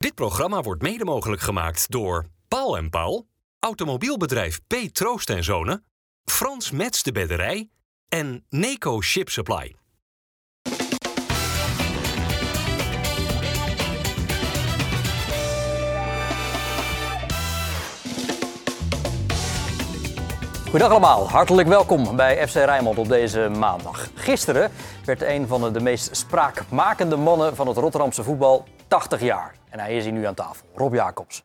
Dit programma wordt mede mogelijk gemaakt door Paul en Paul, automobielbedrijf P. Troost en Zonen, Frans Mets de Bedderij en Neco Ship Supply. Goedendag allemaal, hartelijk welkom bij FC Rijnmond op deze maandag. Gisteren werd een van de meest spraakmakende mannen van het Rotterdamse voetbal 80 jaar. En hij is hier nu aan tafel, Rob Jacobs.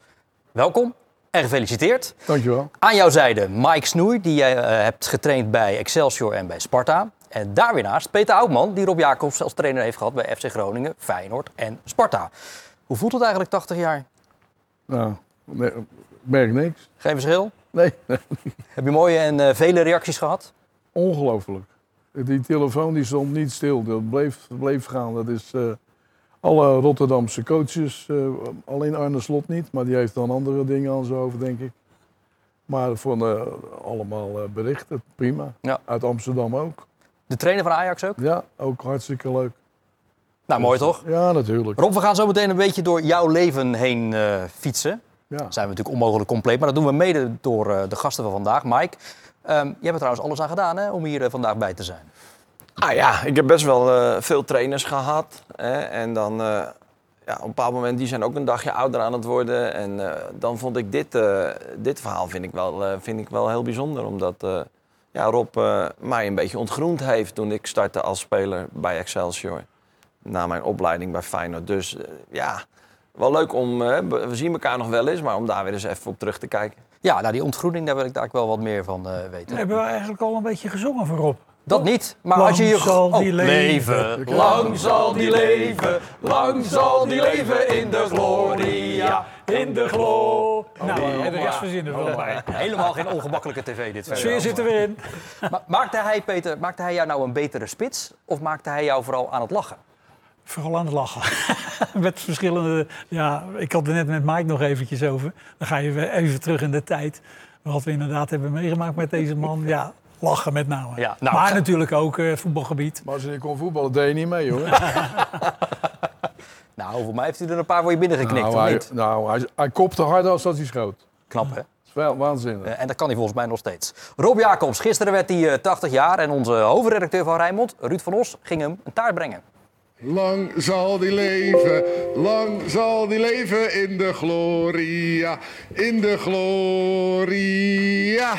Welkom en gefeliciteerd. Dankjewel. Aan jouw zijde Mike Snoei, die jij eh, hebt getraind bij Excelsior en bij Sparta. En daar weer naast Peter Oudman, die Rob Jacobs als trainer heeft gehad bij FC Groningen, Feyenoord en Sparta. Hoe voelt het eigenlijk 80 jaar? Nou, nee, merk niks. Geen verschil? Nee, Heb je mooie en eh, vele reacties gehad? ongelooflijk. Die telefoon die stond niet stil, dat bleef, bleef gaan. Dat is eh, alle Rotterdamse coaches, eh, alleen Arne Slot niet, maar die heeft dan andere dingen aan zijn hoofd, denk ik. Maar voor eh, allemaal berichten, prima. Ja. Uit Amsterdam ook. De trainer van Ajax ook? Ja, ook hartstikke leuk. Nou, mooi toch? Ja, natuurlijk. Rob, we gaan zo meteen een beetje door jouw leven heen fietsen. Ja. Zijn we natuurlijk onmogelijk compleet, maar dat doen we mede door de gasten van vandaag. Mike, ehm, jij hebt er trouwens alles aan gedaan hè, om hier eh, vandaag bij te zijn. Ah ja, ik heb best wel eh, veel trainers gehad. Hè, en dan eh, ja, op een bepaald moment, die zijn ook een dagje ouder aan het worden. En dan vond ik dit, dit verhaal vind ik, wel, vind ik wel heel bijzonder. Omdat ja, Rob mij een beetje ontgroend heeft toen ik startte als speler bij Excelsior. Na mijn opleiding bij Feyenoord. Dus ja, wel leuk om, we zien elkaar nog wel eens, maar om daar weer eens even op terug te kijken. Ja, nou die ontgroening, daar wil ik daar wel wat meer van eh, weten. Hebben we eigenlijk al een beetje gezongen voor Rob? Dat niet, maar Lang als je je... zal die Oh, leven. Lang zal die leven, lang zal die leven in de gloria. In de glo. Nou, en de rest verzinnen we erbij. Helemaal geen ongemakkelijke tv dit. verder. Sfeer zit er weer in. Ma- maakte hij, Peter, maakte hij jou nou een betere spits? Of maakte hij jou vooral aan het lachen? Vooral aan het lachen. met verschillende... Ja, ik had het net met Mike nog eventjes over. Dan ga je weer even terug in de tijd. Wat we inderdaad hebben meegemaakt met deze man. Ja, lachen met name. Ja, nou, maar ga- natuurlijk ook eh, voetbalgebied. Maar als je kon voetballen, deed je niet mee hoor. Nou, voor mij heeft hij er een paar voor je binnengeknikt, nou, of hij, niet? nou hij, hij kopte harder als dat hij schoot. Knap, hè? Dat is wel waanzinnig. Eh, En dat kan hij volgens mij nog steeds. Rob Jacobs, gisteren werd hij eh, 80 jaar en onze hoofdredacteur van Rijnmond, Ruud van Os, ging hem een taart brengen. Lang zal die leven, lang zal die leven in de gloria, in de gloria,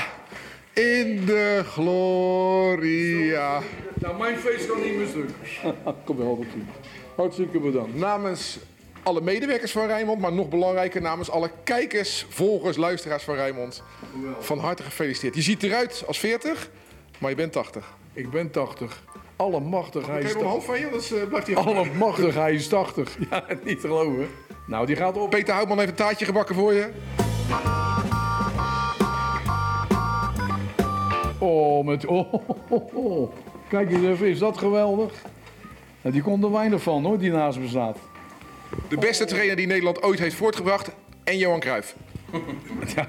in de gloria. Nou, mijn feest kan niet meer stuk. Kom wel, goed. Hartstikke bedankt. Namens alle medewerkers van Rijnmond, maar nog belangrijker namens alle kijkers, volgers, luisteraars van Rijnmond. Van harte gefeliciteerd. Je ziet eruit als 40, maar je bent 80. Ik ben 80. Allemachtig, hij Kijk is hem omhoog 80. van je, anders eh, blijft hij Allemachtig, hij is 80. Ja, niet te geloven. Nou, die gaat op. Peter Houtman heeft een taartje gebakken voor je. Oh, met... Oh, oh, oh. Kijk eens even, is dat geweldig? Nou, die komt er weinig van, hoor, die naast me staat. De beste trainer die Nederland ooit heeft voortgebracht en Johan Cruijff. Ja,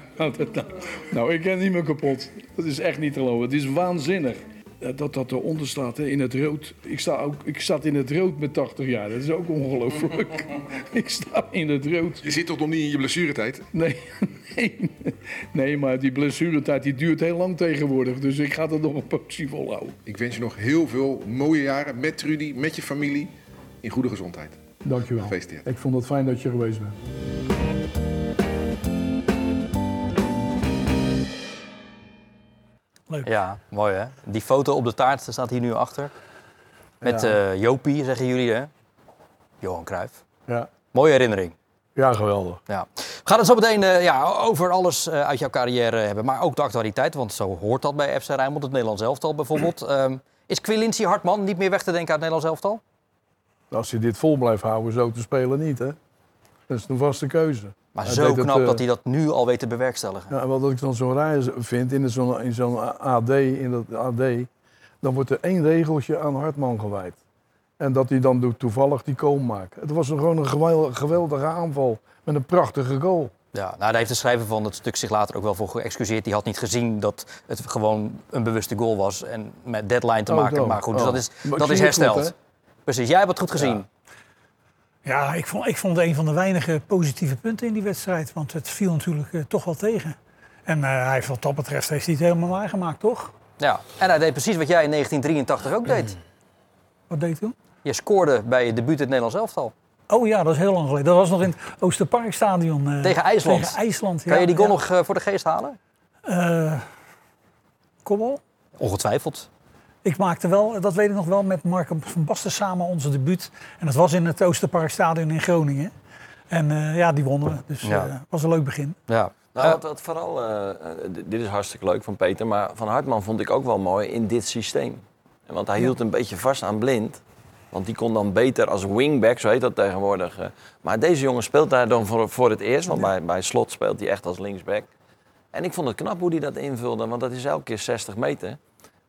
nou, ik ken niet meer kapot. Dat is echt niet te geloven. Het is waanzinnig. Dat dat eronder staat, hè, in het rood. Ik sta, ook, ik sta in het rood met 80 jaar. Dat is ook ongelooflijk. ik sta in het rood. Je zit toch nog niet in je blessuretijd? Nee, nee, nee, maar die blessuretijd die duurt heel lang tegenwoordig. Dus ik ga er nog een pootje volhouden. Ik wens je nog heel veel mooie jaren met Trudy, met je familie, in goede gezondheid. Dankjewel. Gefeliciteerd. Ik vond het fijn dat je geweest bent. Leuk. Ja, mooi hè? Die foto op de taart staat hier nu achter. Met Ja. eh, Jopie, zeggen jullie hè? Johan Cruijff. Ja, Mooie herinnering. ja geweldig. Ja. We gaan het zo meteen eh, ja, over alles eh, uit jouw carrière hebben, maar ook de actualiteit, want zo hoort dat bij FC Rijnmond, het Nederlands elftal bijvoorbeeld. Ehm, is Quilinci Hartman niet meer weg te denken uit het Nederlands elftal? Als je dit vol blijft houden, zo te spelen niet, hè? Dat is een vaste keuze. Maar Hij zo knap eh, dat hij dat nu al weet te bewerkstelligen. Ja, wat ik dan zo raar vind, in zo'n in zo'n AD, in dat AD, dan wordt er één regeltje aan Hartman gewijd. En dat hij dan doet toevallig die kool maakt. Het was een- gewoon een gewel- geweldige aanval met een prachtige goal. Ja, nou, daar heeft de schrijver van het stuk zich later ook wel voor geëxcuseerd. Die had niet gezien dat het gewoon een bewuste goal was en met deadline te Oh, maken. Maar goed, dus Oh. dat is, Maar dat is goed, hersteld. Precies, jij hebt het goed gezien. Ja, ik vond, ik vond het een van de weinige positieve punten in die wedstrijd. Want het viel natuurlijk eh, toch wel tegen. En eh, hij, wat dat betreft heeft hij het helemaal waargemaakt, toch? Ja, en hij deed precies wat jij in 1983 ook deed. Wat deed hij toen? Je scoorde bij je debuut in het Nederlands elftal. Oh ja, dat is heel lang geleden. Dat was nog in het Oosterparkstadion. eh, Tegen IJsland. Tegen IJsland, Kan ja, je die goal ja. nog voor de geest halen? Eh, kom wel. Ongetwijfeld. Ik maakte wel, dat weet ik nog wel, met Marco van Basten samen onze debuut. En dat was in het Oosterparkstadion in Groningen. En eh, ja, die wonnen we. Dus Ja. het was een leuk begin. Ja. Nou, wat, wat vooral, eh, eh, dit is hartstikke leuk van Peter, maar Van Hartman vond ik ook wel mooi in dit systeem. En Want hij hield een beetje vast aan blind. Want die kon dan beter als wingback, zo heet dat tegenwoordig. eh. Maar deze jongen speelt daar dan voor, voor het eerst, want bij, bij Slot speelt hij echt als linksback. En ik vond het knap hoe hij dat invulde, want dat is elke keer 60 meter.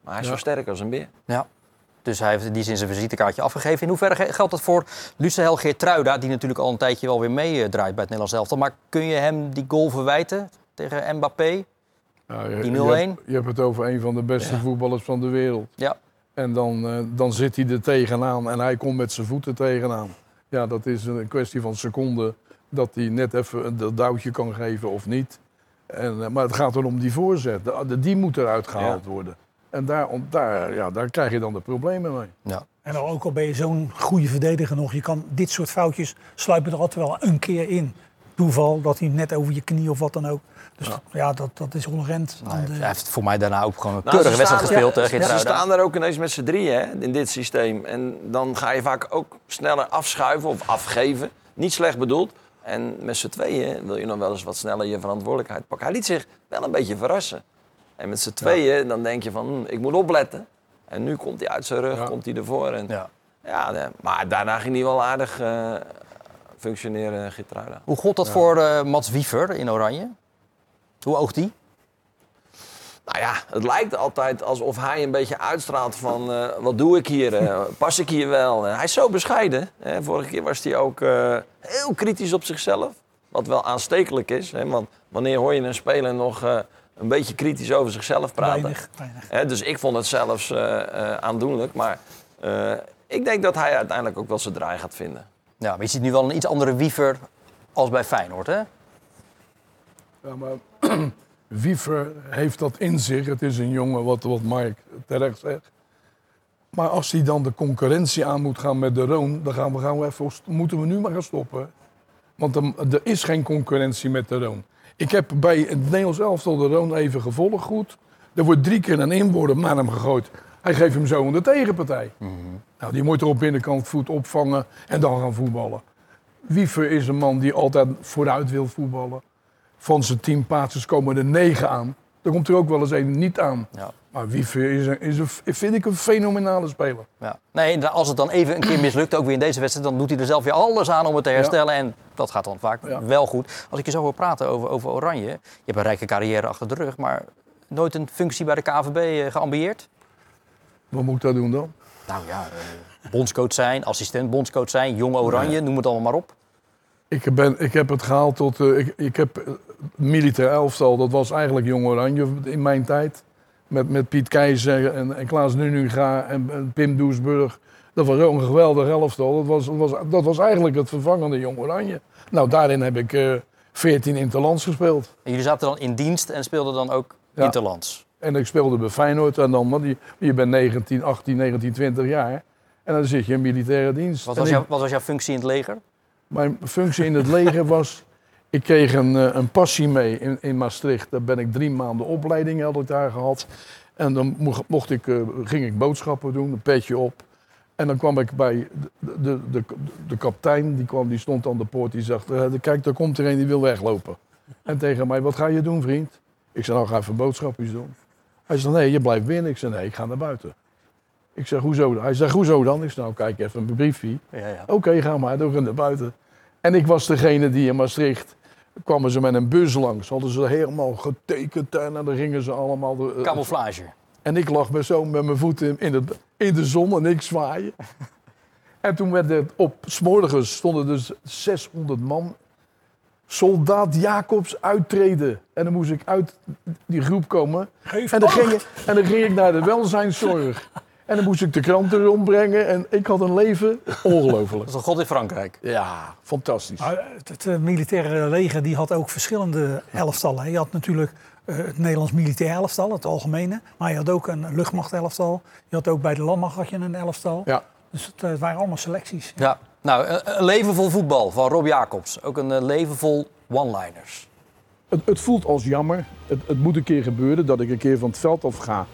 Maar hij is zo sterk als een beer. Ja. Dus hij heeft in die zin zijn visitekaartje afgegeven. In hoeverre ge- geldt dat voor Lucehel Geertruida, die natuurlijk al een tijdje wel weer meedraait bij het Nederlands elftal. Maar kun je hem die goal verwijten tegen Mbappé? Ja, je, Die je 0-1? hebt, je hebt het over een van de beste voetballers van de wereld. Ja. En dan, eh, dan zit hij er tegenaan en hij komt met zijn voeten tegenaan. Ja, dat is een kwestie van seconden dat hij net even een dat duwtje kan geven of niet. En, eh, maar het gaat erom die voorzet. De, de- die moet eruit gehaald worden. En daar, daar, ja, daar krijg je dan de problemen mee. Ja. En dan ook al ben je zo'n goede verdediger nog, je kan dit soort foutjes sluipen er altijd wel een keer in. Toeval dat hij net over je knie of wat dan ook. Dus ja, dat, dat is onrent. de- Hij heeft voor mij daarna ook gewoon een Nou, keurige wedstrijd staan- gespeeld, hè, ja, Ze staan daar ook ineens met z'n drieën hè, in dit systeem. En dan ga je vaak ook sneller afschuiven of afgeven. Niet slecht bedoeld. En met z'n tweeën wil je nog wel eens wat sneller je verantwoordelijkheid pakken. Hij liet zich wel een beetje verrassen. En met z'n tweeën dan denk je van, hm, ik moet opletten. En nu komt hij uit zijn rug, Ja. komt hij ervoor. En, ja. Ja. nee, maar daarna ging hij wel aardig eh, functioneren, Gitruida. Hoe gold dat voor eh, Mats Wiever in Oranje? Hoe oogt die? Nou ja, het lijkt altijd alsof hij een beetje uitstraalt van... eh, wat doe ik hier? Pas ik hier wel? Hij is zo bescheiden. Hè. Vorige keer was hij ook eh, heel kritisch op zichzelf. Wat wel aanstekelijk is. Hè. Want wanneer hoor je een speler nog eh, een beetje kritisch over zichzelf praten? weinig, dus ik vond het zelfs eh, eh, aandoenlijk. Maar eh, ik denk dat hij uiteindelijk ook wel zijn draai gaat vinden. Ja, maar je ziet nu wel een iets andere Wiever als bij Feyenoord, hè? Ja, maar Wiever heeft dat in zich. Het is een jongen, wat, wat Mark terecht zegt. Maar als hij dan de concurrentie aan moet gaan met de Roon, dan gaan we, gaan we even, moeten we nu maar gaan stoppen. Want er, er is geen concurrentie met de Roon. Ik heb bij het Nederlands elftal de Roon even gevolgd goed. Er wordt drie keer een inworp naar hem gegooid. Hij geeft hem zo aan de tegenpartij. Nou, die moet er op binnenkant voet opvangen en dan gaan voetballen. Wiever is een man die altijd vooruit wil voetballen. Van zijn tien paasjes komen er negen aan. Er komt er ook wel eens één niet aan. Ja. Maar Wiever is, een, is een, vind ik een fenomenale speler. Ja. Nee, als het dan even een keer mislukt, ook weer in deze wedstrijd, dan doet hij er zelf weer alles aan om het te herstellen. En dat gaat dan vaak Ja. wel goed. Als ik je zo hoor praten over, over Oranje, je hebt een rijke carrière achter de rug, maar nooit een functie bij de KVB eh, geambieerd? Wat moet ik dat doen dan? Nou ja, eh, bondscoach zijn, assistent bondscoach zijn, jong Oranje, noem het allemaal maar op. Ik, ben, ik heb het gehaald tot... eh, ik, ik heb militair elftal, dat was eigenlijk Jong Oranje in mijn tijd. Met, met Piet Keizer en, en Klaas Nunuga en, en Pim Doesburg. Dat was ook een geweldig elftal. Dat was, dat was, dat was eigenlijk het vervangende Jong Oranje. Nou, daarin heb ik eh 14 interlands gespeeld. En jullie zaten dan in dienst en speelden dan ook Ja. interlands. En ik speelde bij Feyenoord en dan, want je, je bent 19, 18, 19, 20 jaar. En dan zit je in militaire dienst. Wat was, ik- wat was jouw functie in het leger? Mijn functie in het leger was... Ik kreeg een, eh, een passie mee in, in Maastricht. Daar ben ik drie maanden opleiding had ik daar gehad. En dan mocht, mocht ik, eh, ging ik boodschappen doen, een petje op. En dan kwam ik bij de, de, de, de kapitein, die, kwam, die stond aan de poort. Die zegt, eh, kijk, daar komt er een die wil weglopen. En tegen mij, wat ga je doen, vriend? Ik zei, nou, ga even boodschapjes doen. Hij zei, nee, je blijft binnen. Ik zei, nee, ik ga naar buiten. Ik zeg, hoezo dan? Hij zegt, hoezo dan? Ik zei, nou, kijk even een briefje. Ja, ja. Oké, ga maar, door naar buiten. En ik was degene die in Maastricht kwamen ze met een bus langs. Hadden ze helemaal getekend en dan gingen ze allemaal... De, Camouflage. en ik lag me zo met mijn voeten in, het, in de zon en ik zwaaien. En toen werd het op, s morgens stonden dus 600 man. Soldaat Jacobs uittreden. En dan moest ik uit die groep komen. Geef En dan, ging, ik- en dan ging ik naar de welzijnszorg. En dan moest ik de kranten rondbrengen. En ik had een leven, ongelooflijk. Dat is een god in Frankrijk. Ja, fantastisch. Maar het, het, militaire leger die had ook verschillende elftallen. Je had natuurlijk het Nederlands militair elftal, het algemene. Maar je had ook een luchtmachtelftal. Je had ook bij de landmacht had je een elftal. Ja. Dus het, eh, het waren allemaal selecties. Ja. Nou, een, een leven vol voetbal van Rob Jacobs. Ook een eh, leven vol one-liners. Het, het voelt als jammer. Het, het moet een keer gebeuren dat ik een keer van het veld af ga.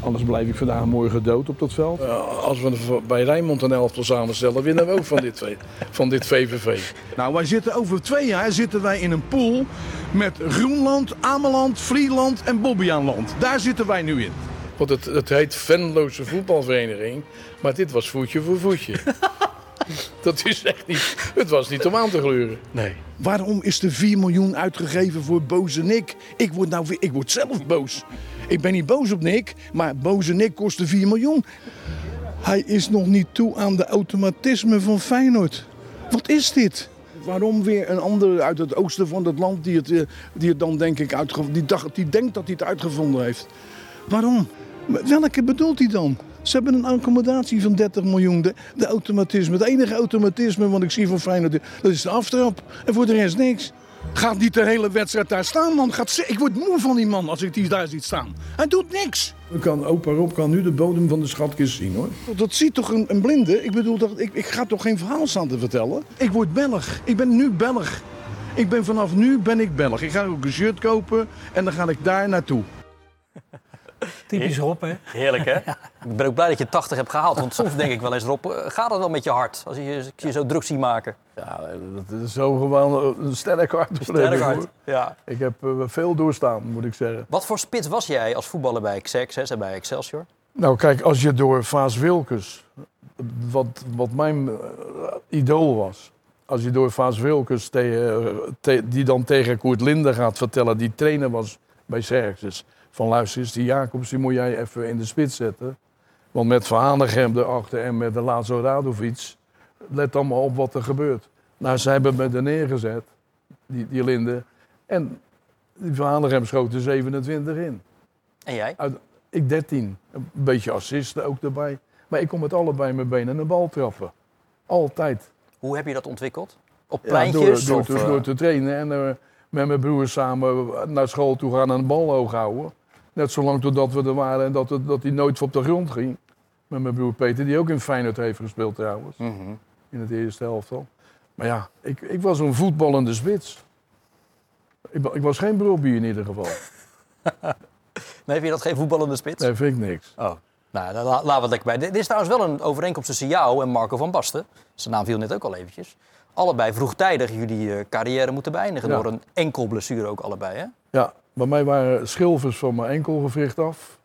Anders blijf ik vandaag morgen dood op dat veld. als we bij Rijnmond een elftal samenstellen, winnen we ook van dit, van dit VVV. Nou, wij zitten over twee jaar zitten wij in een pool met Groenland, Ameland, Vlieland en Bobbejaanland. Daar zitten wij nu in. Want het, het heet Venloze Voetbalvereniging, maar dit was voetje voor voetje. Dat is echt niet. Het was niet om aan te gluren. Nee. Waarom is er 4 miljoen uitgegeven voor boze Nick? Ik word, nou, weer- ik word zelf boos. Ik ben niet boos op Nick, maar boze Nick kostte 4 miljoen. Hij is nog niet toe aan de automatisme van Feyenoord. Wat is dit? Waarom weer een ander uit het oosten van het land die het, eh, die het dan denk ik die, dacht, die denkt dat hij het uitgevonden heeft? Waarom? Welke bedoelt hij dan? Ze hebben een accommodatie van 30 miljoen. De, de automatisme, het enige automatisme wat ik zie van Feyenoord, dat is de aftrap. En voor de rest niks. Gaat niet de hele wedstrijd daar staan, man. Gaat, ik word moe van die man als ik die daar ziet staan. Hij doet niks. Kan, opa Rob kan nu de bodem van de schatkist zien, hoor. Dat ziet toch een, een blinde? Ik bedoel, dat, ik, ik ga toch geen verhaal staan te vertellen? Ik word Belg. Ik ben nu Belg. Ik ben vanaf nu ben ik Belg. Ik ga ook een shirt kopen en dan ga ik daar naartoe. Typisch Rob, hè? Heerlijk, hè? Ik ben ook blij dat je 80 hebt gehaald. Want soms denk ik wel eens, Rob, eh, gaat het wel met je hart? Als je je, je zo druk ziet maken. Ja, dat is zo gewoon een sterk hart. Sterk hard. Ja. Ik heb eh, veel doorstaan, moet ik zeggen. Wat voor spits was jij als voetballer bij Xerxes en bij Excelsior? Nou, kijk, als je door Vaas Wilkes, wat, wat mijn eh, idool was, als je door Vaas Wilkes, te- die dan tegen Koert Linde gaat vertellen, die trainer was bij Xerxes, van luister eens, die Jacobs, die moet jij even in de spits zetten. Want met Van Hanegem erachter en met de Lazo Radovic, let allemaal op wat er gebeurt. Nou, ze hebben me er neergezet, die, die Linde, en die Van Hanegem schoot er 27 in. En jij? Uit, ik 13. Een beetje assisten ook erbij. Maar ik kom met allebei mijn benen de bal trappen. Altijd. Hoe heb je dat ontwikkeld? Op Ja, pleintjes? door, door, te, eh, door te trainen en eh, met mijn broers samen naar school toe gaan en de bal hoog houden. Net zolang totdat we er waren en dat, dat hij nooit op de grond ging. Met mijn broer Peter, die ook in Feyenoord heeft gespeeld trouwens. mhm. In het eerste helftal. Maar ja, ik, ik was een voetballende spits. Ik, ik was geen brobbie in ieder geval. Nee, vind je dat geen voetballende spits? Nee, vind ik niks. Oh. Nou, la- laten we het lekker bij. Dit is trouwens wel een overeenkomst tussen jou en Marco van Basten. Zijn naam viel net ook al eventjes. Allebei vroegtijdig jullie eh, carrière moeten beëindigen Ja. door een enkel blessure ook allebei, hè? Ja, bij mij waren schilfers van mijn enkelgewricht af.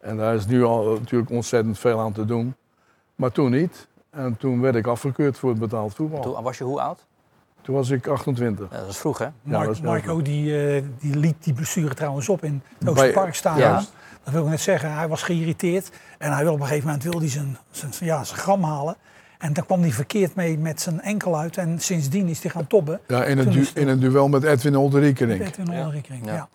En daar is nu al natuurlijk ontzettend veel aan te doen. Maar toen niet. En toen werd ik afgekeurd voor het betaald voetbal. Toen, Toen was je hoe oud? was ik 28. Ja, dat is vroeg, hè? Mark, dat is Marco die, eh, die liet die blessure trouwens op in het Oosterparkstadion. Ja. Dat wil ik net zeggen. Hij was geïrriteerd en hij wil op een gegeven moment wilde hij zijn, zijn, ja, zijn gram halen. En dan kwam hij verkeerd mee met zijn enkel uit. En sindsdien is hij gaan tobben. Ja, in een, Toen du- in een duel met Edwin Olderiekerink. Edwin Olderikring. Ja. Ja.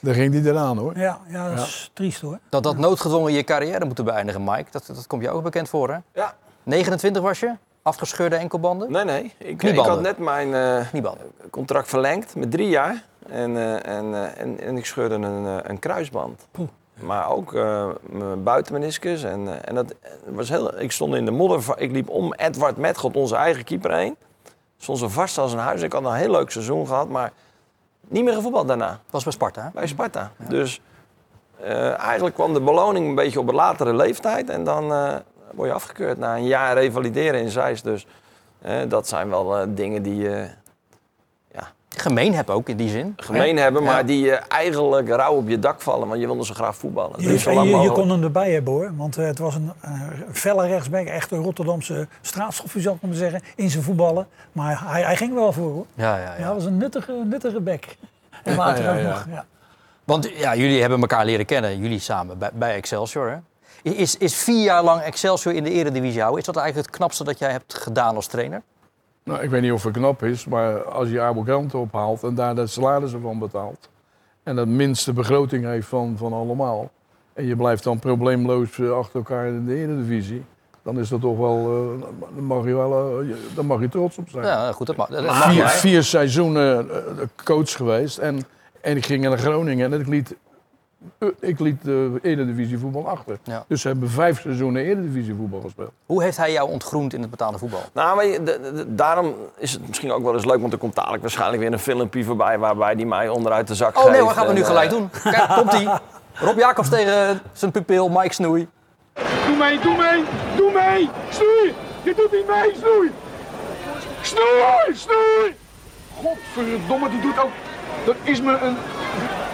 Daar ging hij eraan hoor. Ja, ja, dat is triest hoor. Dat dat noodgedwongen je carrière moeten beëindigen, Mike. Dat, dat komt je ook bekend voor, hè? Ja. 29 was je? Afgescheurde enkelbanden? Nee, nee. Ik, ik had net mijn eh, contract verlengd met drie jaar. En, eh, en, eh, en, en ik scheurde een, eh, een kruisband. Poeh. Maar ook eh, mijn buitenmeniscus. En, eh, en dat was heel, ik stond in de modder. Ik liep om Edward Metgod, onze eigen keeper, heen. Stond zo vast als een huis. Ik had een heel leuk seizoen gehad, maar niet meer gevoetbald daarna. was bij Sparta, hè? Bij Sparta. Dus eh, eigenlijk kwam de beloning een beetje op een latere leeftijd. En dan eh, word je afgekeurd na een jaar revalideren in Zeist. Dus eh, dat zijn wel dingen die je Gemeen heb ook in die zin. gemeen Hè? hebben, maar Ja. die je eigenlijk rauw op je dak vallen. Want je wilde zo graag voetballen. Je, je, lang je mogelijk. kon hem erbij hebben hoor. Want eh, het was een eh, felle rechtsback. Echt een Rotterdamse straatschoffer zou ik maar zeggen. In zijn voetballen. Maar hij, hij ging wel voor hoor. Ja, ja, Ja, ja. dat was een nuttige, nuttige back. En later ja, ook ja. nog. Ja. Want ja, jullie hebben elkaar leren kennen, jullie samen bij, bij Excelsior. Hè? Is, is vier jaar lang Excelsior in de eredivisie houden, is dat eigenlijk het knapste dat jij hebt gedaan als trainer? Nou, ik weet niet of het knap is, maar als je kranten ophaalt en daar de salarissen van betaalt. En dat minste begroting heeft van, van allemaal. en je blijft dan probleemloos eh, achter elkaar in de Eredivisie, dan is dat toch wel, eh, dan mag je wel, eh, dan mag je trots op zijn. Ja, goed, dat mag, dat mag vier, vier seizoenen coach geweest en, en ik ging naar Groningen en ik liet, ik liet de Eredivisie voetbal achter. Ja. Dus ze hebben vijf seizoenen Eredivisie voetbal gespeeld. Hoe heeft hij jou ontgroend in het betaalde voetbal? Nou, maar je- de- de- daarom is het misschien ook wel eens leuk, want er komt dadelijk waarschijnlijk weer een filmpje voorbij waarbij die mij onderuit de zak Oh geeft. nee, we gaan we En, nu eh, gelijk doen. Kijk, komt ie. Rob Jacobs tegen zijn pupil Mike Snoei. Doe mee, doe mee, doe mee! Snoei! Je doet niet mee, snoei! Snoei, snoei! Godverdomme, die doet ook... Dat is me een...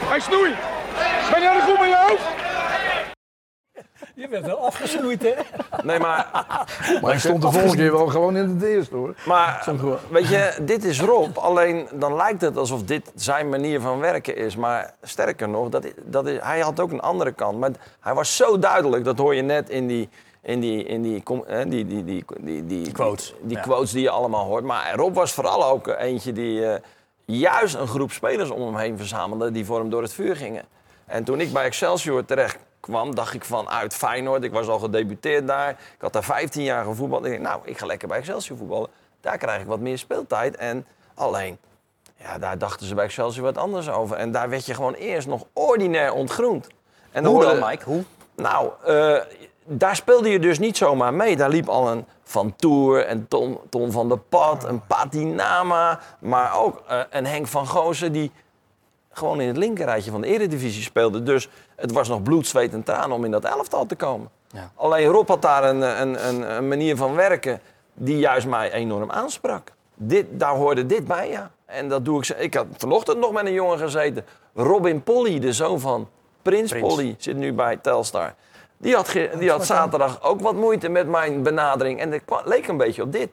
Hij snoei! Ben jij er goed met je hoofd? Je bent wel afgesnoeid, hè? Nee, maar, Maar ik stond de volgende keer wel gewoon in het eerste hoor. maar weet je, dit is Rob. Alleen dan lijkt het alsof dit zijn manier van werken is. Maar sterker nog, dat, is- dat is, hij had ook een andere kant. Maar hij was zo duidelijk, dat hoor je net in die... In die, in die, die, die, die, die, die, quotes, Die, ja. quotes die je allemaal hoort. Maar Rob was vooral ook eentje die eh, juist een groep spelers om hem heen verzamelde. die voor hem door het vuur gingen. En toen ik bij Excelsior terecht kwam, dacht ik van uit Feyenoord. Ik was al gedebuteerd daar. Ik had daar 15 jaar gevoetbald. Ik dacht, nou, ik ga lekker bij Excelsior voetballen. Daar krijg ik wat meer speeltijd. En alleen, ja, daar dachten ze bij Excelsior wat anders over. En daar werd je gewoon eerst nog ordinair ontgroend. En Hoe dan, hoorde- Mike? Hoe? nou, eh, daar speelde je dus niet zomaar mee. Daar liep al een Van Toer, en Ton, Ton van der Pad, een Patinama. Maar ook eh, een Henk van Goosen die gewoon in het linkerrijtje van de Eredivisie speelde. Dus het was nog bloed, zweet en tranen om in dat elftal te komen. Ja. Alleen Rob had daar een, een, een, een manier van werken die juist mij enorm aansprak. Dit, daar hoorde dit bij, ja. En dat doe ik. Ik had vanochtend nog met een jongen gezeten. Robin Polly, de zoon van Prins, Prins. Polly, zit nu bij Telstar. Die had, die had zaterdag ook wat moeite met mijn benadering. En het kwa- leek een beetje op dit.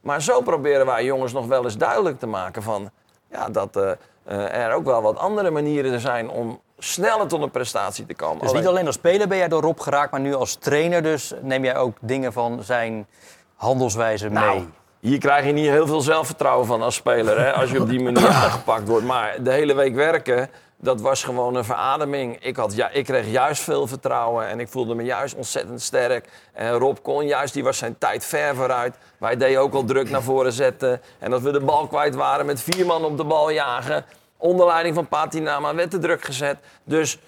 Maar zo proberen wij jongens nog wel eens duidelijk te maken van... Ja, dat eh, er ook wel wat andere manieren zijn om sneller tot een prestatie te komen. Dus Alleen- niet alleen als speler ben jij door Rob geraakt, maar nu als trainer dus neem jij ook dingen van zijn handelswijze Nou, mee. hier krijg je niet heel veel zelfvertrouwen van als speler. Hè, als je op die manier aangepakt wordt. Maar de hele week werken, dat was gewoon een verademing. Ik, had, ja, ik kreeg juist veel vertrouwen en ik voelde me juist ontzettend sterk. En Rob kon juist, die was zijn tijd ver vooruit. Wij deden ook al druk naar voren zetten. En dat we de bal kwijt waren met vier man op de bal jagen. Onder leiding van Patinama werd de druk gezet. Dus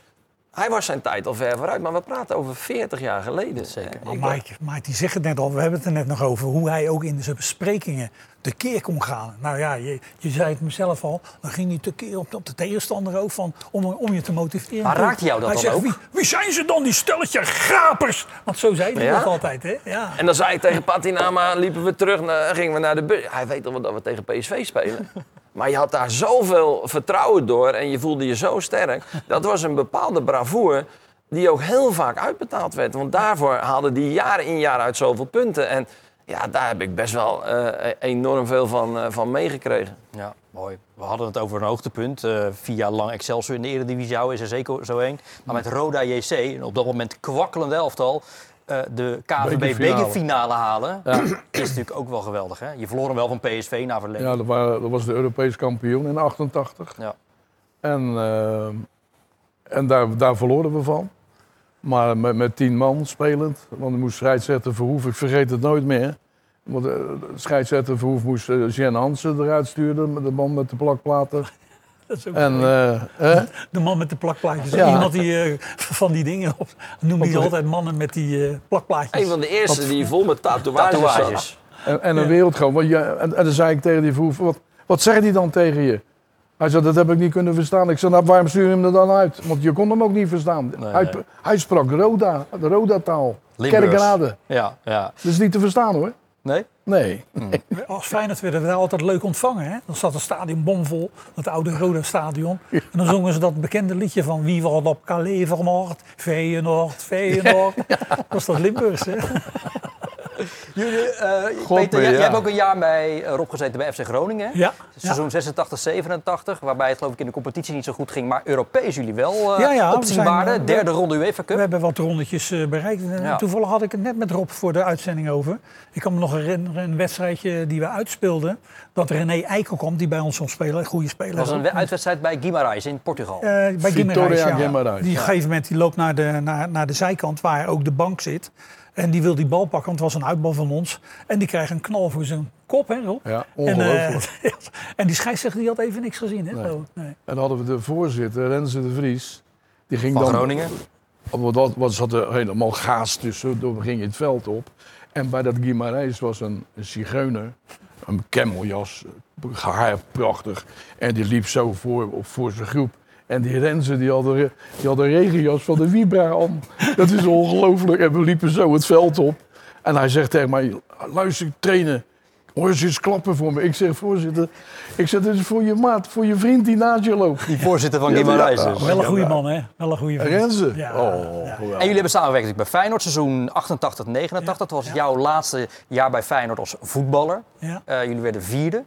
hij was zijn tijd al ver vooruit. Maar we praten over 40 jaar geleden. Zeker. Maar Mike, Mike die zegt het net al, we hebben het er net nog over, hoe hij ook in zijn besprekingen tekeer kon gaan. Nou ja, je, je zei het mezelf al, dan ging hij tekeer op, op de tegenstander ook van, om, om je te motiveren. Maar raakte jou dat hij dan zegt, ook? Wie, wie zijn ze dan, die stelletje grapers? Want zo zei hij Ja? dat altijd, hè? Ja. En dan zei ik tegen Patinama, liepen we terug, naar, gingen we naar de bus. Hij weet al dat we tegen PSV spelen. Maar je had daar zoveel vertrouwen door en je voelde je zo sterk. Dat was een bepaalde bravoure die ook heel vaak uitbetaald werd. Want daarvoor haalde die jaar in jaar uit zoveel punten. En ja, daar heb ik best wel eh, enorm veel van, eh, van meegekregen. Ja, mooi. We hadden het over een hoogtepunt. eh vier jaar lang Excelsior in de Eredivisie houden is er zeker zo één. Maar met Roda JC, een op dat moment kwakkelende elftal, eh, de KVB Bekerfinale. halen, is natuurlijk ook wel geweldig. Hè? Je verloor hem wel van PSV na verlenging. Ja, dat, waren, dat was de Europees kampioen in 88. Ja. En, en daar, daar verloren we van. Maar met, met tien man spelend. Want er moest scheidsrechter Verhoef, ik vergeet het nooit meer. Want, eh, de scheidsrechter Verhoef moest Jen Hansen eruit sturen, met de man met de plakplaten. Dat is ook En, eh, de man met de plakplaatjes. Ja. Iemand die eh, van die dingen op, noemde hij altijd mannen met die eh, plakplaatjes. Een van de eerste die vol met tatoeages. En, en een wereldgoud. Want je, en, en dan zei ik tegen die Verhoef, wat, wat zegt hij dan tegen je? Hij zei, dat heb ik niet kunnen verstaan. Ik zei, nou, waarom stuur je hem er dan uit? Want je kon hem ook niet verstaan. Nee, hij, nee. hij sprak Roda, de Roda-taal. Kerkrade. Ja, ja. Dat is niet te verstaan hoor. Nee? Nee. Als Feyenoord werden we daar altijd leuk ontvangen. Hè? Dan zat het stadion bomvol, het oude Roda stadion. En dan zongen ze dat bekende liedje van Wie wordt op Calais vermoord? Feyenoord, Feyenoord. Dat was toch Limburgs, hè? Jullie, eh, God, Peter, jij, ja. jij hebt ook een jaar bij eh, Rob gezeten bij FC Groningen. hè? Ja, Seizoen 86, 87, waarbij het geloof ik in de competitie niet zo goed ging. Maar Europees jullie wel eh Ja, ja, we opzienbaarde. we- Derde ronde UEFA We Cup. hebben wat rondetjes eh, bereikt. En Ja. Toevallig had ik het net met Rob voor de uitzending over. Ik kan me nog herinneren, een wedstrijdje die we uitspeelden. Dat René Eikel kwam, die bij ons kon spelen. Een goede speler. Dat was een we- uitwedstrijd bij Guimarães in Portugal. Eh, bij Guimarães, ja. Guimarães. Die op een gegeven moment die loopt naar de, naar, naar de zijkant waar ook de bank zit. En die wil die bal pakken, want het was een uitbal van ons. En die krijgt een knal voor zijn kop, hè Rob? Ja, En, eh, ongelooflijk. en die scheidsrechter die had even niks gezien, hè? Nee. ik. Nee. En dan hadden we de voorzitter, Renze de Vries. Die ging Van dan, Groningen. Want dat was, zat er helemaal gaas tussen. Toen ging je het veld op. En bij dat Guimarães was een, een zigeuner. Een cameljas. Haar prachtig. En die liep zo voor, op, voor zijn groep. En die Renze die had, een, die had een regenjas van de Vibra aan. Dat is ongelooflijk. En we liepen zo het veld op. En hij zegt tegen mij, luister trainen. Hoor eens eens klappen voor me. Ik zeg, voorzitter, ik zeg, dit is voor je maat, voor je vriend die naast je loopt. Die voorzitter van Ja, Guimarães ja, dus. Wel een goede man, hè? Wel een goede vriend. Renze. Ja, oh, ja. En jullie hebben samengewerkt bij Feyenoord, seizoen 88, 89. Dat was jouw laatste jaar bij Feyenoord als voetballer. Ja. Eh, jullie werden vierde.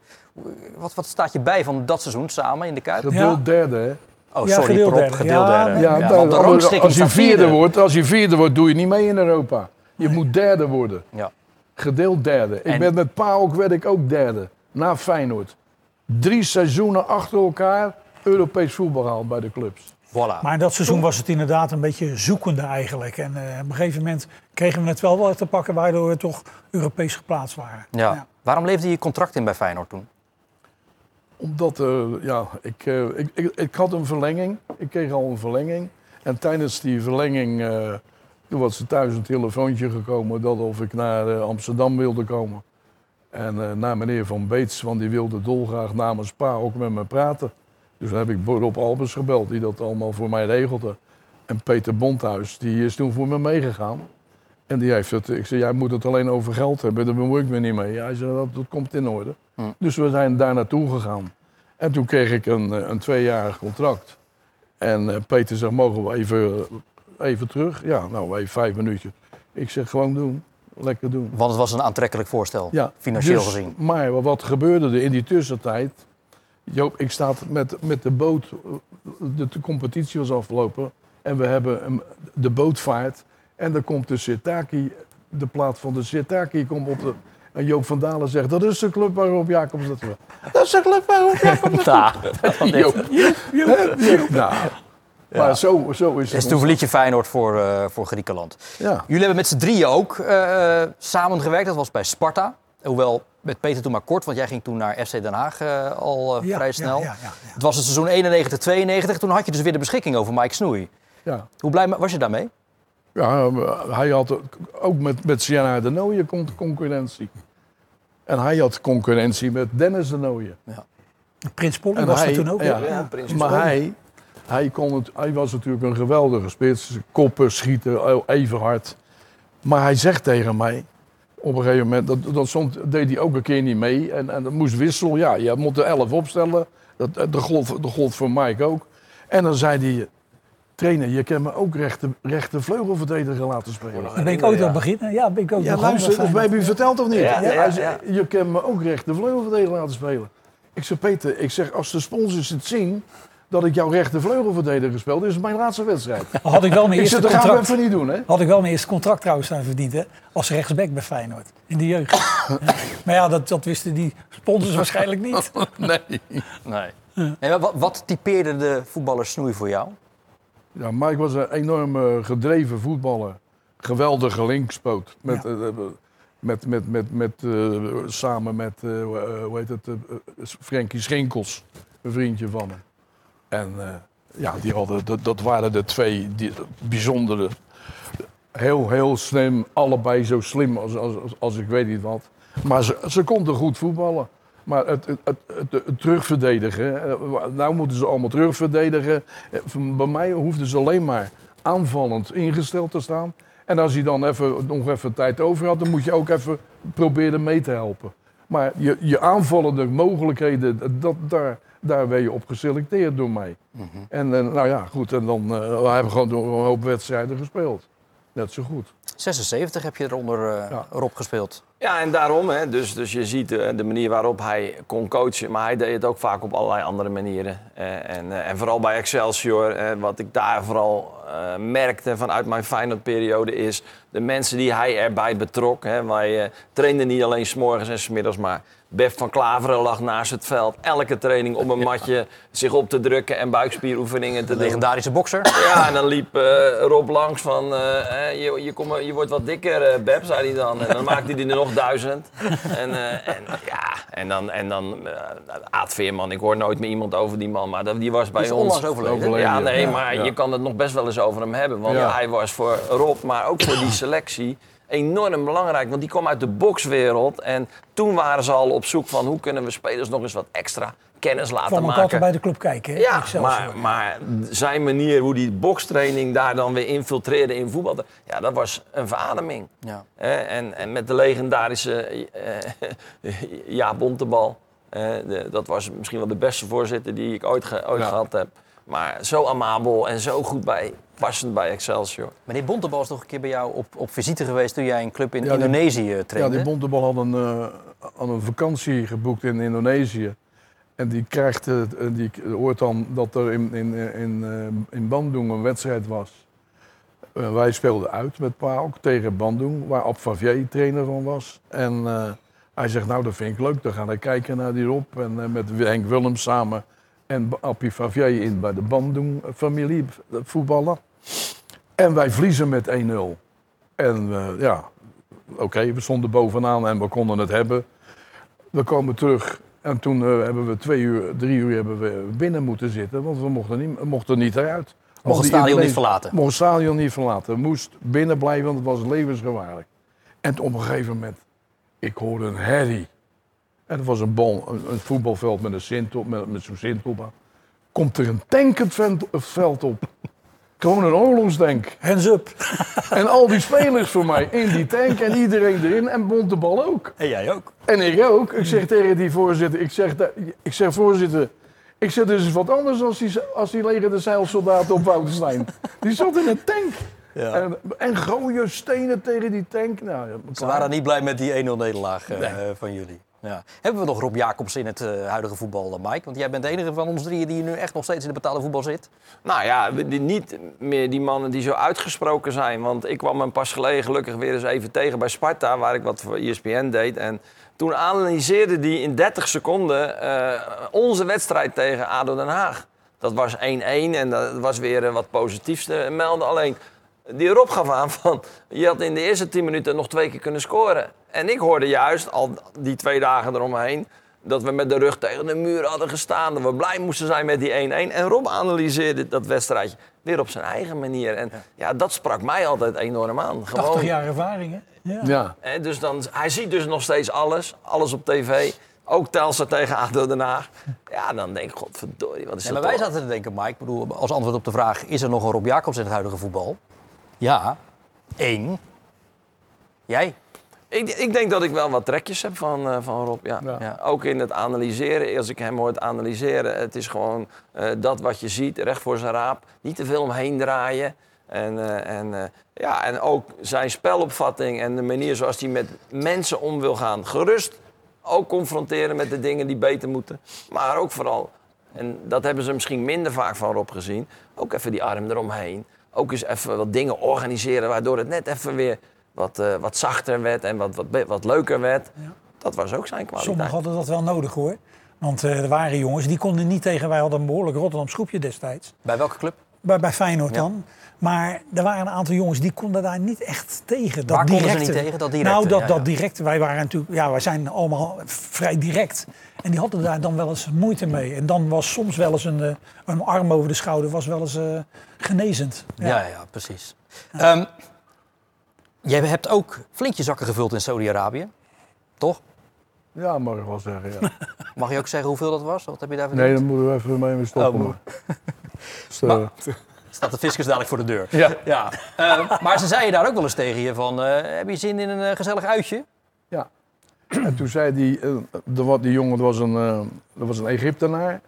Wat, wat staat je bij van dat seizoen samen in de Kuip? Gedeeld derde, hè? Oh, Ja, sorry, gedeeld derde. gedeeld Ja, derde. Ja, Ja, want de als- je vierde vierde. wordt, als je vierde wordt, doe je niet mee in Europa. Je moet derde worden. Ja. Gedeeld derde. Ik En- ben met PAOK werd ik ook derde. Na Feyenoord. Drie seizoenen achter elkaar Europees voetbal gehaald bij de clubs. Voilà. Maar in dat seizoen was het inderdaad een beetje zoekende eigenlijk. En eh, op een gegeven moment kregen we het wel wel te pakken, waardoor we toch Europees geplaatst waren. ja. Waarom leefde je contract in bij Feyenoord toen? Omdat, eh, ja, ik, eh, ik, ik, ik had een verlenging. Ik kreeg al een verlenging. En tijdens die verlenging, eh, was er thuis een telefoontje gekomen dat of ik naar Amsterdam wilde komen. En naar meneer Van Beets, want die wilde dolgraag namens Pa ook met me praten. Dus dan heb ik Rob Albers gebeld, die dat allemaal voor mij regelde. En Peter Bondhuis, die is toen voor me meegegaan. En die heeft het, ik zei, jij moet het alleen over geld hebben, daar bemoei ik me niet mee. Hij zei, dat, dat komt in orde. Hm. Dus we zijn daar naartoe gegaan. En toen kreeg ik een, eh, een tweejarig contract. En eh, Peter zegt, mogen we even, even terug? Ja, nou, even vijf minuutjes. Ik zeg, gewoon doen. Lekker doen. Want het was een aantrekkelijk voorstel, Ja, financieel dus- gezien. Maar wat gebeurde er in die tussentijd? Joop, ik sta met, met de boot, eh, de, de competitie was afgelopen. En we hebben een, de bootvaart. En dan komt de Sirtaki, de plaat van de Sirtaki komt op de... En Joop van Dalen zegt, dat is de club waarop Jacobs dat wil. Dat is de club waarop Jacobs dat wil. Joop. Joop. Nou, maar zo, zo is Dus het. toen verliet je Feyenoord voor, eh, voor Griekenland. Ja. Jullie hebben met z'n drieën ook eh, samengewerkt. Dat was bij Sparta. Hoewel met Peter toen maar kort, want jij ging toen naar FC Den Haag eh, al eh, Ja, vrij ja, snel. ja, ja, ja. Het was het seizoen 91-92. Toen had je dus weer de beschikking over Mike Snoei. Ja. Hoe blij was je daarmee? Ja, hij had ook met, met Siena de Nooijen con- concurrentie. En hij had concurrentie met Dennis de Nooijen. Prins Polly En was hij, er toen ook. ja? Ja, Prins maar Polly. hij, hij, kon het, hij was natuurlijk een geweldige spits. Koppen, schieten, even hard. Maar hij zegt tegen mij, op een gegeven moment, dat, dat stond, deed hij ook een keer niet mee. En, en dat moest wissel. Ja, je moet de elf opstellen. Dat, de gold, de gold voor Mike ook. En dan zei hij, trainer, je kan me ook rechter, rechter vleugelverdediger laten spelen. Dan ben ik ook aan het beginnen. Ja, ben ik ook Ja, luister, dat het heb je verteld of niet? Ja, ja, ja. Je kan me ook rechter vleugelverdediger laten spelen. Ik zeg, Peter, ik zeg, als de sponsors het zien dat ik jouw rechter vleugelverdediger speel, dit is mijn laatste wedstrijd. Had ik wel mijn Ik eerste zeg, dat gaan we contract. even niet doen, hè? Had ik wel mijn eerste contract trouwens aan verdiend, hè? Als rechtsback bij Feyenoord. In de jeugd. Ja. Maar ja, dat, dat wisten die sponsors waarschijnlijk niet. Nee. Nee. En wat, wat typeerde de voetballer Snoei voor jou? Ja, Mike was een enorm eh, gedreven voetballer. Geweldige linkspoot. Met, Ja. eh, eh, met, met, met, met, samen met, eh, hoe heet het, Frenkie Schinkels, een vriendje van hem. En ja, die hadden, dat, dat waren de twee die, bijzondere. Heel, heel slim, allebei zo slim als, als, als, als ik weet niet wat. Maar ze, ze konden goed voetballen. Maar het, het, het, terugverdedigen, eh, nou moeten ze allemaal terugverdedigen. Eh, Bij mij hoefden ze alleen maar aanvallend ingesteld te staan. En als hij dan even, nog even tijd over had, dan moet je ook even proberen mee te helpen. Maar je, je aanvallende mogelijkheden, dat, daar, daar ben je op geselecteerd door mij. En eh, nou ja, goed, en dan we hebben we gewoon door een hoop wedstrijden gespeeld. Net zo goed. 76 heb je eronder eh Ja. Rob gespeeld. Ja, en daarom, hè, dus, dus je ziet eh, de manier waarop hij kon coachen, maar hij deed het ook vaak op allerlei andere manieren. Eh, en, eh, en vooral bij Excelsior, wat ik daar vooral eh, merkte vanuit mijn Feyenoord-periode is de mensen die hij erbij betrok. Hè. Wij trainden niet alleen s'morgens en s'middags, maar Bef van Klaveren lag naast het veld. Elke training op een matje zich op te drukken en buikspieroefeningen te De doen. legendarische bokser. Ja, en dan liep eh, Rob langs van, eh, hè, je, je, kom, je wordt wat dikker, eh Beb, zei hij dan. En dan maakte hij er nog duizend. En, eh, en ja, en dan, en dan Aad Veerman, ik hoor nooit meer iemand over die man, maar dat, die was bij Die is ons... onlangs overleden. Overleden. Ja, nee, Ja, maar ja. je kan het nog best wel eens over hem hebben. Want Ja. hij was voor Rob, maar ook voor die selectie enorm belangrijk. Want die kwam uit de bokswereld. En toen waren ze al op zoek van hoe kunnen we spelers nog eens wat extra kennis laten ook maken. altijd bij de club kijken. Hè? Ja, maar, maar zijn manier, hoe die bokstraining daar dan weer infiltreerde in voetbal, dat- ja, dat was een verademing. Ja. Hè, en, en met de legendarische eh, Ja Bontebal, eh, de- dat was misschien wel de beste voorzitter die ik ooit, ge- ooit Ja. gehad heb. Maar zo amabel en zo goed bij, passend bij Excelsior. Meneer Bontebal is nog een keer bij jou op, op visite geweest toen jij een club in Ja, die- Indonesië Ja, trainde. die Bontebal had een, eh, had een vakantie geboekt in Indonesië. En die krijgt, eh, die hoort dan dat er in, in, in, eh, in Bandung een wedstrijd was. Wij speelden uit met PAOK tegen Bandung, waar Ab Favier trainer van was. En eh, hij zegt, nou dat vind ik leuk, dan gaan we kijken naar die Rob. En met Henk Willems samen en Appie Favier in bij de Bandung-familie eh, voetballen. En wij verliezen met 1-0. En eh, ja, oké, we stonden bovenaan en we konden het hebben. We komen terug en toen eh, hebben we twee uur, drie uur hebben we binnen moeten zitten, want we mochten niet, mochten niet eruit. Mocht het stadion niet verlaten. Mocht het stadion niet verlaten. We moest binnen blijven, want het was levensgevaarlijk. En op een gegeven moment, ik hoorde een herrie. En het was een, bal, een, een voetbalveld met, een sintel, met, met zo'n sintelbaan. Komt er een tank het veld- het veld op. Gewoon een oorlogstank. Hands up. En al die spelers voor mij in die tank en iedereen erin en Bontebal ook. En jij ook. En ik ook. Ik zeg tegen die voorzitter, ik zeg, ik zeg voorzitter, ik zeg is wat anders als die, als die leger de zeilsoldaten op Woudenstein. Die zat in een tank. Ja. En, en gooien stenen tegen die tank. Nou, ja, Ze waren niet blij met die 1-0 nederlaag eh, van jullie. Ja. Hebben we nog Rob Jacobs in het eh, huidige voetbal, eh, Mike? Want jij bent de enige van ons drieën die nu echt nog steeds in de betaalde voetbal zit. Nou ja, niet meer die mannen die zo uitgesproken zijn. Want ik kwam hem pas geleden gelukkig weer eens even tegen bij Sparta, waar ik wat voor ESPN deed. En toen analyseerde die in 30 seconden eh, onze wedstrijd tegen ADO Den Haag. Dat was 1-1 en dat was weer wat positiefs te melden. Alleen, die Rob gaf aan van, je had in de eerste 10 minuten nog twee keer kunnen scoren. En ik hoorde juist, al die twee dagen eromheen, dat we met de rug tegen de muur hadden gestaan. Dat we blij moesten zijn met die 1-1. En Rob analyseerde dat wedstrijdje weer op zijn eigen manier. En ja, dat sprak mij altijd enorm aan. 80 jaar ervaring, hè? Ja. Dus dan, hij ziet dus nog steeds alles, alles op tv. Ook Telstra tegen ADO Den Haag. Ja, dan denk ik, godverdorie, wat is Ja, dat maar wij toch? zaten te denken, Mike, ik bedoel, als antwoord op de vraag... is er nog een Rob Jacobs in het huidige voetbal? Ja. Eén. Jij? Ik, ik denk dat ik wel wat trekjes heb van, eh, van Rob. Ja. Ja. Ja. Ook in het analyseren. Als ik hem hoor analyseren, het is gewoon eh, dat wat je ziet, recht voor zijn raap. Niet te veel omheen draaien. En, eh, en, eh, ja, en ook zijn spelopvatting en de manier zoals hij met mensen om wil gaan. Gerust ook confronteren met de dingen die beter moeten. Maar ook vooral, en dat hebben ze misschien minder vaak van Rob gezien, ook even die arm eromheen. Ook eens even wat dingen organiseren waardoor het net even weer wat, eh, wat zachter werd en wat, wat, wat leuker werd. Dat was ook zijn kwaliteit. Sommigen hadden dat wel nodig hoor. Want eh, er waren jongens die konden niet tegen. Wij hadden een behoorlijk Rotterdam schroepje destijds. Bij welke club? Bij, bij Feyenoord Ja. dan. Maar er waren een aantal jongens die konden daar niet echt tegen. Waar konden ze directe. niet tegen? Dat directe, Nou, dat, ja, dat ja. direct. Wij waren natuurlijk, ja, wij zijn allemaal vrij direct. En die hadden daar dan wel eens moeite mee. En dan was soms wel eens een, eh, een arm over de schouder was wel eens eh, genezend. Ja, ja, precies. Ehm, jij hebt ook flink je zakken gevuld in Saudi-Arabië. Toch? ja, mag ik wel zeggen. Ja. Mag je ook zeggen hoeveel dat was? Wat heb je daar Nee, dan moeten we even mee stoppen. Oh, Dus, eh, Staat de fiscus dadelijk voor de deur. ja. Ja. Ehm, maar ze zeiden daar ook wel eens tegen je van... eh, heb je zin in een eh, gezellig uitje? Ja. En toen zei die, de, wat- die jongen, dat was, een, dat was een Egyptenaar.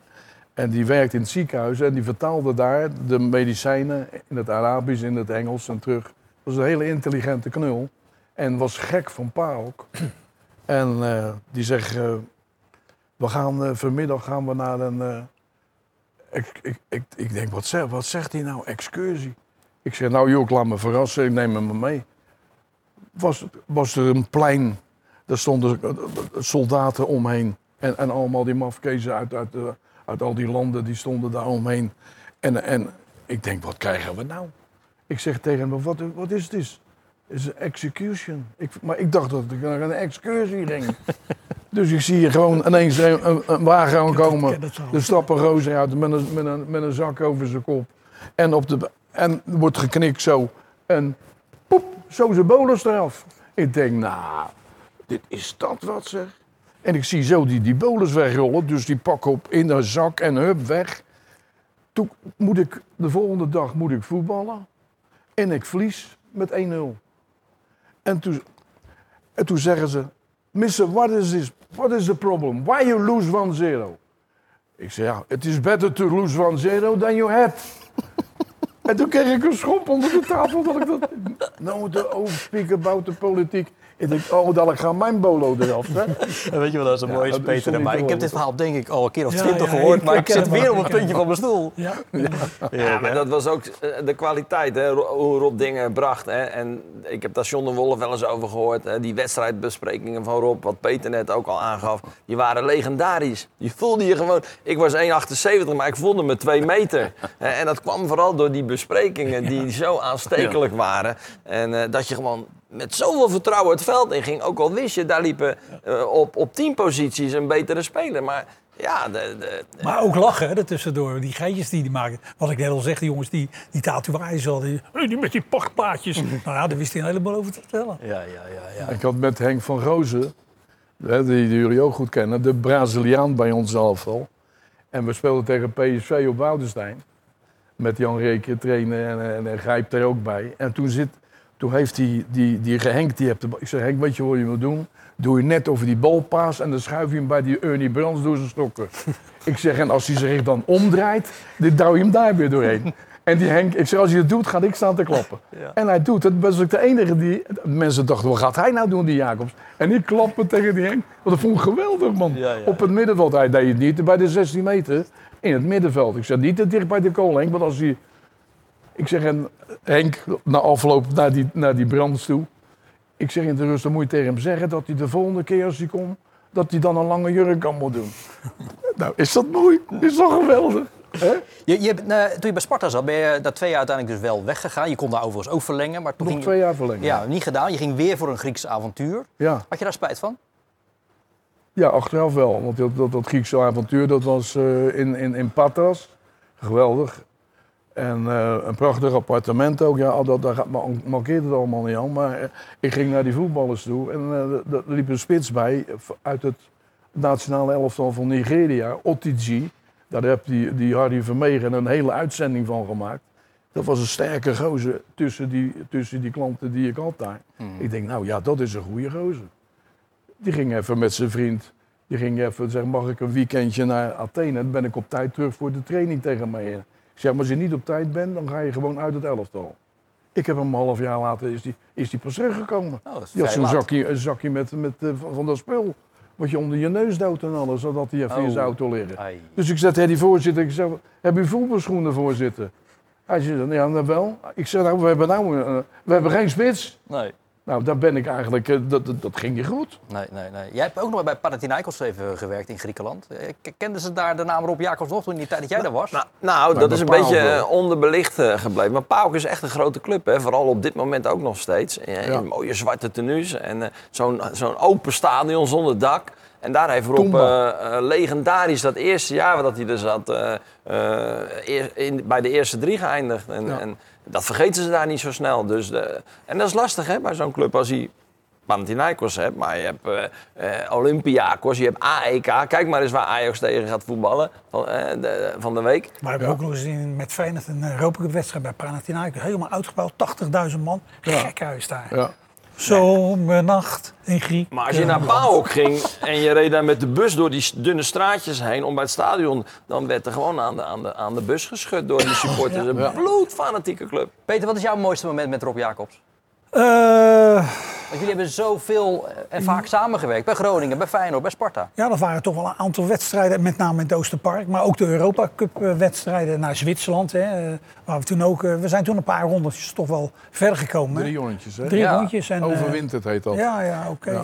En die werkte in het ziekenhuis en die vertaalde daar de medicijnen in het Arabisch, in het Engels en terug was een hele intelligente knul. En was gek van pa ook. En die zegt, we gaan vanmiddag gaan we naar een... eh, ik, ik, ik, ik denk, wat, zeg, wat zegt hij nou, excursie? Ik zeg, nou joh, laat me verrassen, ik neem hem mee. Was, was er een plein, daar stonden eh, soldaten omheen. En, en allemaal die mafkezen uit, uit, eh, uit al die landen, die stonden daar omheen. En, en ik denk, wat krijgen we nou? Ik zeg tegen hem, wat, wat is dit? Is een execution. Ik, maar ik dacht dat ik naar een excursie ging. dus ik zie gewoon ineens een, wagen aankomen. Er stappen rozen uit met een, met, een, met een zak over zijn kop. En, op de, en wordt geknikt zo. En poep, zo zijn bolus eraf. Ik denk, nou, dit is dat wat zeg. En ik zie zo die, die bolus wegrollen. Dus die pak op in de zak en hup, weg. Toen moet ik, de volgende dag moet ik voetballen. En ik verlies met 1-0. En toen, en toen zeggen ze, Mister, what is this? What is the problem? Why you lose 1-0? Ik zei, ja, it is better to lose 1-0 than you had. en toen kreeg ik een schop onder de tafel dat ik dat... Nou, de overspeak about de politiek. Ik denk, oh, dadelijk gaat mijn bolo eraf. Weet je wat dat zo Ja, mooi is, dat is Peter? toch niet Maar te ik heb dit verhaal denk ik al een keer of Ja, twintig ja, gehoord, ik- maar ik zit het weer op een ken puntje het van mijn stoel. Ja. Ja, maar dat was ook eh, de kwaliteit, hè, hoe Rob dingen bracht. Hè. En ik heb daar John de Wolf wel eens over gehoord. Hè. Die wedstrijdbesprekingen van Rob, wat Peter net ook al aangaf, die waren legendarisch. Die voelde je gewoon... Ik was 1,78, maar ik voelde me 2 meter. Hè, en dat kwam vooral door die besprekingen die zo aanstekelijk waren. En eh, dat je gewoon met zoveel vertrouwen het veld in ging. Ook al wist je, daar liepen eh, op, op 10 posities een betere speler. Maar ja, de, de, Maar ook lachen hè, ertussendoor, die geitjes die die maken. Wat ik net al zeg, die jongens die, die tatoeages hadden, die, hey, die met die pachtplaatjes. nou ja, daar wist hij een heleboel over te vertellen. Ja, ja, ja. ja. Ik had met Henk van Rozen, hè, die, die jullie ook goed kennen, de Braziliaan bij ons elftal. En we speelden tegen PSV op Woudenstein. Met Jan Reekje trainen en, en, en Grijp er ook bij. En toen, zit, toen heeft die, die, die Henk, die heeft de, bal- ik zeg Henk, weet je wat je moet doen? Doe je net over die balpaas en dan schuif je hem bij die Ernie Brands door zijn stokken. ik zeg, en als hij zich dan omdraait, dan douw je hem daar weer doorheen. En die Henk, ik zeg, als hij het doet, ga ik staan te klappen. En hij doet het. was ik de enige die... Mensen dachten, wat gaat hij nou doen, die Jacobs? En ik klappen tegen die Henk. Want dat vond ik geweldig, man. Ja, ja, Op het middenveld. Hij deed het niet bij de 16 meter. In het middenveld. Ik zeg, niet te dicht bij de kool, Henk. Want als hij... Ik zeg, en Henk, na afloop naar die, naar die brands toe. Ik zeg in de rust, dan moet je tegen hem zeggen dat hij de volgende keer als hij komt... dat hij dan een lange jurk aan moet doen. nou, is dat mooi? Is dat geweldig? Hè? Je, je, eh, toen je bij Sparta zat, ben je na twee jaar uiteindelijk dus wel weggegaan. Je kon daar overigens ook verlengen, maar toen Nog ging twee jaar verlengen. Ja, niet gedaan. Je ging weer voor een Grieks avontuur. ja. Had je daar spijt van? Ja, achteraf wel. Want dat, dat, dat Griekse avontuur dat was eh, in, in, in Patras. Geweldig. En eh, een prachtig appartement ook. Ja, dat, daar gaat- ma- mankeerde het allemaal niet aan. Maar eh, ik ging naar die voetballers toe. En eh, er liep een spits bij uit het nationale elftal van Nigeria, Otiji. Daar heb die, die Harry Vermegen een hele uitzending van gemaakt. Dat was een sterke gozer tussen die, tussen die klanten die ik had daar. Ik denk, nou ja, dat is een goede gozer. Die ging even met zijn vriend. Die ging even zeggen, mag ik een weekendje naar Athene? Dan ben ik op tijd terug voor de training tegen mij. In. Zeg, maar als je niet op tijd bent, dan ga je gewoon uit het elftal. Ik heb hem een half jaar later, is die, is die pas teruggekomen. Oh, dat Die had zo'n zakje, een zakje met, met, eh, van- dat spul. Wat je onder je neus duwt en alles, zodat hij even in Oh. zijn auto liggen. Ai. Dus ik zei tegen die voorzitter, ik zeg, heb u voetbalschoenen voorzitter? Hij zei, ja, nou wel. Ik zeg, nou, we hebben, nou, eh, we hebben geen spits. Nee, Nou, daar ben ik eigenlijk, eh, dat, dat, dat ging je goed. nee, nee, nee. Jij hebt ook nog bij Panathinaikos even gewerkt in Griekenland. Eh, Kenden ze daar de naam Rob Jacobs nog toen in die tijd dat jij daar was? Nou, nou, dat Nou, is een beetje wel. eh, onderbelicht gebleven. Maar PAOK is echt een grote club, hè? vooral op dit moment ook nog steeds. In Ja. mooie zwarte tenues en eh, zo'n zo'n open stadion zonder dak. En daar heeft Rob legendarisch dat eerste jaar dat hij er zat, eh, eh, in, bij de eerste drie geëindigd. En, Ja. en dat vergeten ze daar niet zo snel. Dus, de- en dat is lastig hè, bij zo'n club als hij Panathinaikos hebt, maar je hebt eh, eh, Olympiakos, je hebt AEK. Kijk maar eens waar Ajax tegen gaat voetballen van, eh, de, van de week. Maar we hebben ook nog eens in, met Feyenoord een Europa wedstrijd bij Panathinaikos. Helemaal uitgebouwd, 80.000 man. Gek huis daar. Ja. Zomernacht in Griek. Maar als je naar PAOK ging en je reed daar met de bus door die dunne straatjes heen om bij het stadion, dan werd er gewoon aan de, aan de, aan de bus geschud door die supporters. Een bloedfanatieke club. Peter, wat is jouw mooiste moment met Rob Jacobs? Eh, Want jullie hebben zoveel eh, en vaak samengewerkt. Bij Groningen, bij Feyenoord, bij Sparta. ja, dat waren toch wel een aantal wedstrijden, met name in het Oosterpark. Maar ook de Europa Cup eh, wedstrijden naar Zwitserland. Hè, eh, waar we, toen ook, we zijn toen een paar rondetjes toch wel verder gekomen. hè. Drie rondjes, hè? Drie Ja, rondjes. En, Overwinterd heet dat. Ja, ja, oké. Ja.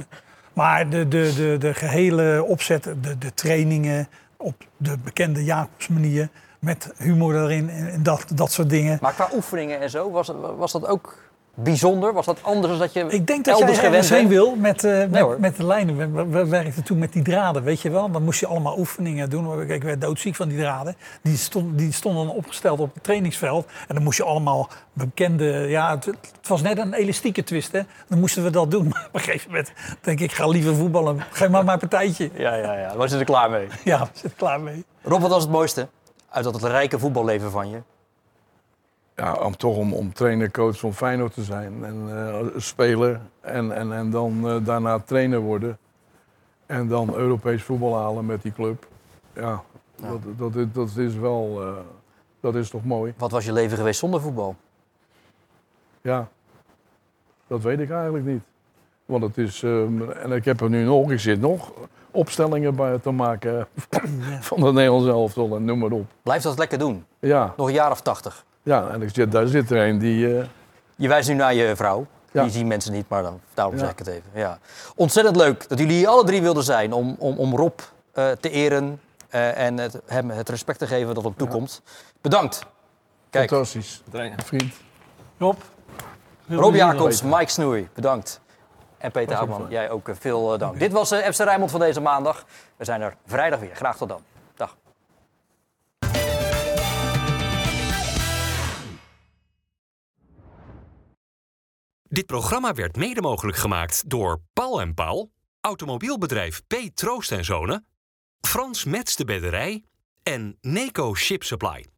Maar de, de, de, de gehele opzet, de, de trainingen op de bekende Jacobsmanier... met humor erin en en dat, dat soort dingen. Maar qua oefeningen en zo, was, was dat ook bijzonder? Was dat anders dan dat je Ik denk dat gewend heen wil met, eh, met, hoor. met de lijnen. We, we- we werkten toen met die draden, weet je wel. Dan moest je allemaal oefeningen doen. Ik werd doodziek van die draden. Die, stond, die stonden dan opgesteld op het trainingsveld. En dan moest je allemaal bekende... Ja, het, het was net een elastieke twist, hè. Dan moesten we dat doen. Maar op een gegeven moment denk ik, ik ga liever voetballen. Geef maar maar een partijtje. Ja, ja, ja. Was je er klaar mee? Ja, we zitten klaar mee. Rob, wat was het mooiste uit dat het rijke voetballeven van je? Ja, om, toch om, om trainer, coach van Feyenoord te zijn. En eh, speler. En, en, en dan eh, daarna trainer worden. En dan Europees voetbal halen met die club. Ja, Dat, dat, is- dat is wel... eh, dat is toch mooi. Wat was je leven geweest zonder voetbal? Ja, dat weet ik eigenlijk niet. Want het is, en ik heb er nu nog, ik zit nog opstellingen bij te maken van de Nederlandse elftal en noem maar op. Blijf dat lekker doen. Ja, Nog een jaar of tachtig. Ja en ik zit, daar zit er een die, eh, Je wijst nu naar je vrouw. Ja. Die zien mensen niet, maar dan, daarom Ja. zeg ik het even. Ja. Ontzettend leuk dat jullie hier alle drie wilden zijn om, om, om Rob eh, te eren eh, en het, hem het respect te geven dat hem toekomt. Bedankt. Kijk, fantastisch. Vriend. Rob. Rob Jacobs, Mike Snoei, bedankt. En Peter Houtman, jij ook veel dank. Dit was FC Rijnmond van deze maandag. We zijn er vrijdag weer. Graag tot dan. Dit programma werd mede mogelijk gemaakt door Paul en Paul, automobielbedrijf P. Troost en Zonen, Frans Mets de Bedderij en Neco Ship Supply.